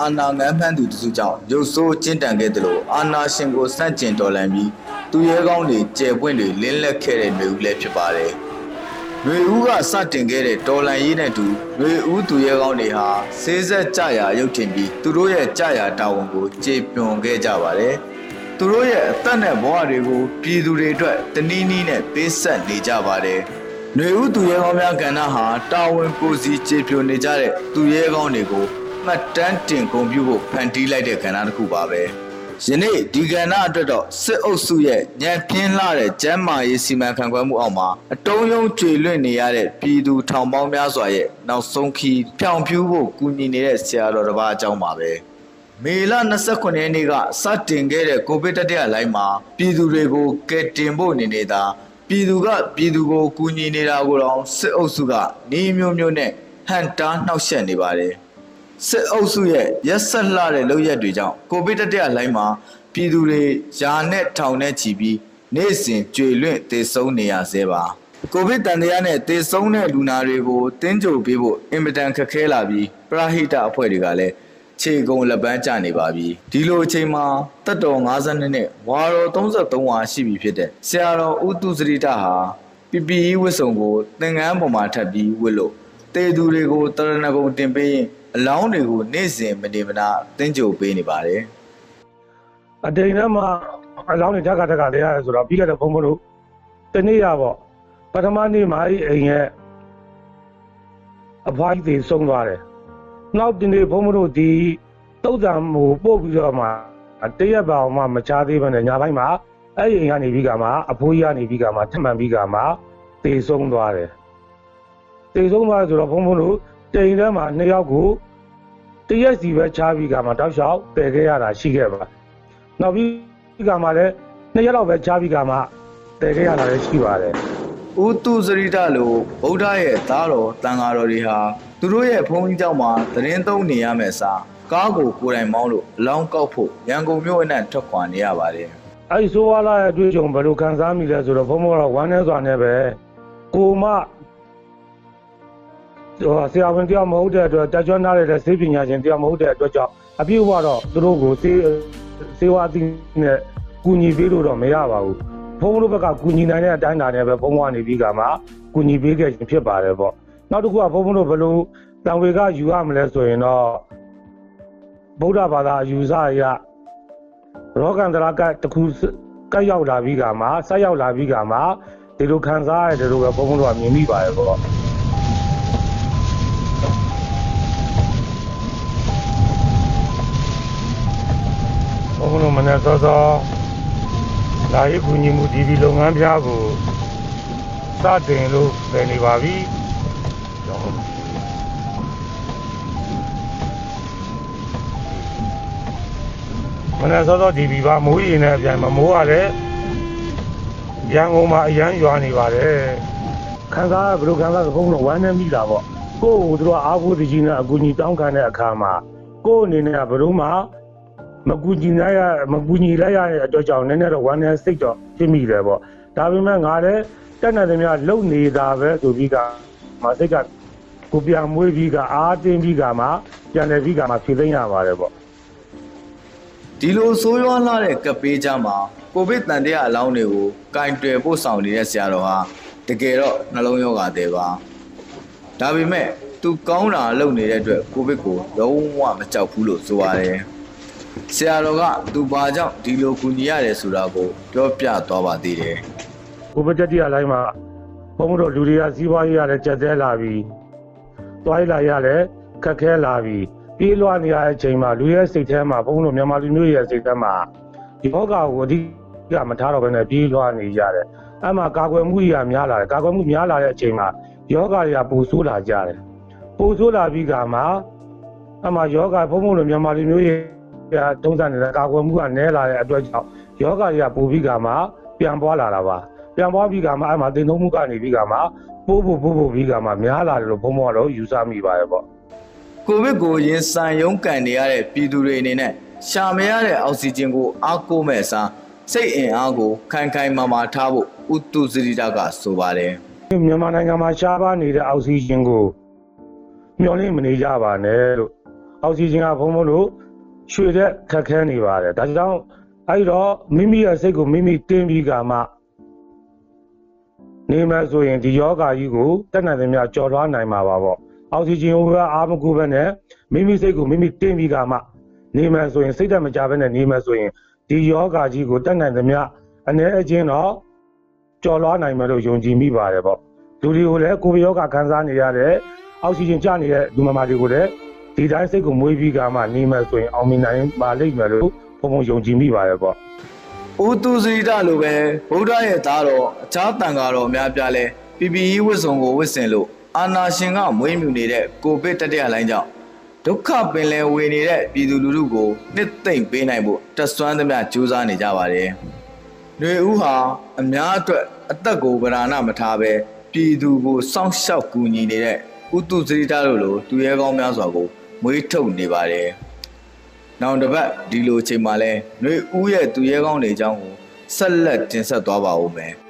အာဏာငန်းဖန်းသူတစုကြောင့်ရုပ်ဆိုးကျင့်တန်ခဲ့တယ်လို့အာဏာရှင်ကိုစန့်ကျင်တော်လှန်ပြီးသူရဲကောင်းတွေကျယ်ပွင့်တွေလင်းလက်ခဲ့တဲ့မျိုးလည်းဖြစ်ပါတယ်။နှွေဦးကစတင်ခဲ့တဲ့တော်လှန်ရေးနဲ့တူနှွေဦးသူရဲကောင်းတွေဟာစေးဆက်ကြရာရုပ်ထင်ပြီးသူတို့ရဲ့ကြရာတာဝန်ကိုကျေပွန်ခဲ့ကြပါတယ်။သူတို့ရဲ့အသက်နဲ့ဘဝတွေကိုပြည်သူတွေအတွက်တနည်းနည်းနဲ့ပေးဆက်နေကြပါတယ်။နှွေဦးသူရဲကောင်းများကဏ္ဍဟာတာဝန်ကိုစီကျေပြိုနေကြတဲ့သူရဲကောင်းတွေကို မှတ်တမ်းတင်ဂုဏ်ပြုဖို့ဖန်တီးလိုက်တဲ့ကဏ္ဍတစ်ခုပါပဲ။ယနေ့ဒီကဏ္ဍအတွက်တော့စစ်အုပ်စုရဲ့ညံပြင်းလာတဲ့ကျမ်းမာရေးစီမံခန့်ခွဲမှုအောက်မှာအတုံးယုံကြွေလွင့်နေရတဲ့ပြည်သူထောင်ပေါင်းများစွာရဲ့နောက်ဆုံးခီးဖြောင်ဖြူးဖို့ကူညီနေတဲ့ဆရာတော်တစ်ပါးအကြောင်းပါပဲ။မေလ29ရက်နေ့ကစတင်ခဲ့တဲ့ကိုဗစ်တတိယလိုင်းမှာပြည်သူတွေကိုကယ်တင်ဖို့နေနေတာပြည်သူကပြည်သူကိုကူညီနေတာကိုတော့စစ်အုပ်စုကနေမျိုးမျိုးနဲ့ဟန်တာနှောက်ယှက်နေပါတယ်။ စစ်အုပ်စုရဲ့ရက်ဆက်လှတဲ့လုပ်ရက်တွေကြောင့်ကိုဗစ်တတိယလိုင်းမှာပြည်သူတွေယာနဲ့ထောင်နဲ့ချီပြီးနေ့စဉ်ကြွေလွင့်တေဆုံးနေရဆဲပါ။ကိုဗစ်တန်တရားနဲ့တေဆုံးတဲ့လူနာတွေကိုတင်းကြိုပေးဖို့အင်မတန်ခက်ခဲလာပြီးပရဟိတအဖွဲ့တွေကလည်းခြေကုံလက်ပန်းကျနေပါပြီဒီလိုအချိန်မှာတက်တော်52နဲ့ဝါတော်33ဝါရှိပြီဖြစ်တဲ့ဆရာတော်ဦးသူစရိတဟာ PPE ဝတ်စုံကိုသင်္ကန်းပေါ်မှာထပ်ပြီးဝတ်လို့တေသူတွေကိုတရဏဂုံတင်ပေးရင် အလောင်းတွေကိုနေ့စဉ်မနေမနာတင်းကြိုပေးနေပါတယ်အတိန်ထဲမှာအလောင်းတွေဓာတ်ကဓာတ်ကလေးရတယ်ဆိုတော့ပြီးခဲ့တဲ့ဘုံဘုံတို့တနေ့ရပေါ့ပထမနေ့မှာအဲ့အိမ်ရဲ့အဖွားကြီးတွေဆုံးသွားတယ်နောက်ဒီနေ့ဘုံဘုံတို့ဒီတုတ်တံမူပို့ပြီးတော့မှတရက်ပါအောင်မှမချသေးဘဲနဲ့ညာဘက်မှာအဲ့အိမ်ကနေပြီးကမှအဖိုးကြီးကနေပြီးကမှထပ်မှန်ပြီးကမှတေဆုံးသွားတယ်တေဆုံးသွားဆိုတော့ဘုံဘုံတို့ တိမ်ထဲမှာနှစ်ယောက်ကိုတရက်စီပဲချပြီးကမှတောက်လျှောက်ပယ်ခဲ့ရတာရှိခဲ့ပါနောက်ပြီးကမှလည်းနှစ်ရက်လောက်ပဲကြားပြီးကမှတည်ခဲ့ရတာလည်းရှိပါတယ်ဦးသူစရိတလိုဗုဒ္ဓရဲ့သားတော်တန်ဃာတော်တွေဟာသူတို့ရဲ့ဘုန်းကြီးကျောင်းမှာသတင်းသုံးနေရမယ်စားကားကိုကိုယ်တိုင်မောင်းလို့အလောင်းကောက်ဖို့ရန်ကုန်မြို့အနှံ့ထွက်ခွာနေရပါတယ်အဲဒီဆိုဝါလာရဲ့အတွေ့အကြုံဘယ်လိုခံစားမိလဲဆိုတော့ဘုံဘုံကတော့ဝမ်းနေစွာနဲ့ပဲကိုမဟို ဆရာဝန်တယောက်မဟုတ်တဲ့အတွက်တက်ကြွနားရတဲ့စေပညာရှင်တယောက်မဟုတ်တဲ့အတွက်ကြောင့်အပြည့်အဝတော့သူတို့ကိုစေစေဝါသီးနဲ့ကူညီပေးလို့တော့မရပါဘူးဘုံဘုံတို့ဘက်ကကူညီနိုင်တဲ့အတိုင်းအတာနဲ့ပဲဘုံဘုံကနေပြီးကမှကူညီပေးခဲ့ခြင်းဖြစ်ပါတယ်ပေါ့နောက်တစ်ခုကဘုံဘုံတို့ဘယ်လိုတံဝေကယူရမလဲဆိုရင်တော့ဗုဒ္ဓဘာသာအယူဆအရရောဂန္တရာကတခုကတ်ရောက်လာပြီးကမှဆက်ရောက်လာပြီးကမှဒီလိုခံစားရတယ်လို့ပဲဘုံဘုံတို့ကမြင်မိပါတယ်ပေါ့ မနေ့စောစောလာရေးကူညီမှုဒီဒီလုပ်ငန်းပြားကိုစတင်လို့ပြင်နေပါပြီကျွန်တော်မနေ့စောစောဒီဘီပါမိုးရင်နဲ့အပြန်မမိုးရတယ်ရန်ကုန်မှာအရန်ရွာနေပါတယ်ခံစားရဘယ်လိုခံစားရဘုံတော့ဝမ်းနေမိတာပေါ့ကိုယ့်ကိုသူတို့အားကိုးတကြီးနဲ့အကူအညီတောင်းခံတဲ့အခါမှာကိုယ့်အနေနဲ့ကဘယ်လိုမှ မကူညီနိုင်ရမကူညီလိုက်ရတဲ့အတွက်ကြောင့်နည်းနည်းတော့ဝမ်းနေစိတ်တော့ဖြစ်မိတယ်ပေါ့ဒါပေမဲ့ငါလည်းတက်နေတယ်များလုံနေတာပဲဆိုပြီးကမစိတ်ကကိုပြန်မွေးပြီးကအားတင်းပြီးကမှပြန်လည်ပြီးကမှဖြည့်သိမ်းရပါတယ်ပေါ့ဒီလိုဆိုးရွားလာတဲ့ကပ်ပေးကြမှာကိုဗစ်တန်တရားအလောင်းတွေကိုကင်တွယ်ပို့ဆောင်နေတဲ့ဆရာတော်ဟာတကယ်တော့နှလုံးရောဂါသေးပါဒါပေမဲ့သူကောင်းတာလုပ်နေတဲ့အတွက်ကိုဗစ်ကိုလုံးဝမကြောက်ဘူးလို့ဆိုပါတယ် ဆရာတော်ကသူဘာကြောင့်ဒီလိုကူညီရတယ်ဆိုတာကိုပြောပြသွားပါသေးတယ်ကိုဗစ်တတိယလိုင်းမှာဘုံတို့လူတွေကစီးပွားရေးရတယ်ကြက်တဲလာပြီးတွိုင်းလာရတယ်ခက်ခဲလာပြီးပြေးလွှားနေရတဲ့အချိန်မှာလူရဲ့စိတ်ထဲမှာဘုံတို့မြန်မာလူမျိုးရဲ့စိတ်ထဲမှာယောဂကိုအဓိကမထားတော့ဘဲနဲ့ပြေးလွှားနေရတယ်အဲ့မှာကာကွယ်မှုကြီးကများလာတယ်ကာကွယ်မှုများလာတဲ့အချိန်မှာယောဂတွေကပူဆိုးလာကြတယ်ပူဆိုးလာပြီးကမှအဲ့မှာယောဂဘုံဘုံလိုမြန်မာလူမျိုးရဲ့ တုံးစံနေတဲ့ကာကွယ်မှုကနည်းလာတဲ့အတွက်ကြောင့်ယောဂတွေကပူပြီးကမှပြန်ပွားလာတာပါပြန်ပွားပြီးကမှအဲ့မှာတင်သုံးမှုကနေပြီးကမှပိုးဖို့ပိုးဖို့ပြီးကမှများလာတယ်လို့ဘုံဘုံကတော့ယူဆမိပါတယ်ပေါ့ကိုဗစ်ကိုရင်ဆိုင်ရုံးကန်နေရတဲ့ပြည်သူတွေအနေနဲ့ရှာမရတဲ့အောက်ဆီဂျင်ကိုအားကိုးမဲ့အစားစိတ်အင်အားကိုခိုင်ခိုင်မာမာထားဖို့ဥတုစရိတကဆိုပါတယ်မြန်မာနိုင်ငံမှာရှားပါနေတဲ့အောက်ဆီဂျင်ကိုမျှော်လင့်မနေကြပါနဲ့လို့အောက်ဆီဂျင်ကဘုံဘုံတို့ ရွှေတဲ့ခက်ခဲနေပါတယ်ဒါကြောင့်အဲဒီတော့မိမိရဲ့စိတ်ကိုမိမိတင်းပြီးကမှနေမှဆိုရင်ဒီယောဂါကြီးကိုတက်နိုင်သမျှကြော်လွှားနိုင်မှာပါပေါ့အောက်ဆီဂျင်ကိုအားမကူပဲနဲ့မိမိစိတ်ကိုမိမိတင်းပြီးကမှနေမှဆိုရင်စိတ်တက်မကြဘဲနဲ့နေမှဆိုရင်ဒီယောဂါကြီးကိုတက်နိုင်သမျှအ ਨੇ အချင်းတော့ကြော်လွှားနိုင်မယ်လို့ယုံကြည်မိပါတယ်ပေါ့လူတွေကိုလည်းကိုယ်ယောဂခံစားနေရတဲ့အောက်ဆီဂျင်ကျနေတဲ့လူမမာတွေကိုလည်း ဒီတိုင်းစိတ်ကိုမွေးပြီးကမှနေမှဆိုရင်အောင်မြင်နိုင်ပါလိမ့်မယ်လို့ဘုံဘုံယုံကြည်မိပါတယ်ပေါ့ ။ဦးသူစရိတလိုပဲဗုဒ္ဓရဲ့သားတော်အခြားတန်ဃာတော်များပြားလဲ PPE ဝတ်စုံကိုဝတ်ဆင်လို့အာနာရှင်ကမွေးမြူနေတဲ့ကိုဗစ်တတိယလိုင်းကြောင့်ဒုက္ခပင်လယ်ဝေနေတဲ့ပြည်သူလူထုကိုနှစ်သိမ့်ပေးနိုင်ဖို့တက်ဆွမ်းသမျှကြိုးစားနေကြပါတယ်။ຫນွေဦးဟာအများအတွက်အသက်ကိုဗราဏမထားပဲပြည်သူကိုစောင့်ရှောက်ကူညီနေတဲ့ဥတုစရိတလို့လို့သူရဲကောင်းများစွာကို မွေးထုတ်နေပါတယ်။နောက်တစ်ပတ်ဒီလိုအချိန်မှာလဲຫນွေဦးရဲ့သူရဲကောင်းတွေအကြောင်းကိုဆက်လက်တင်ဆက်သွားပါဦးမယ်။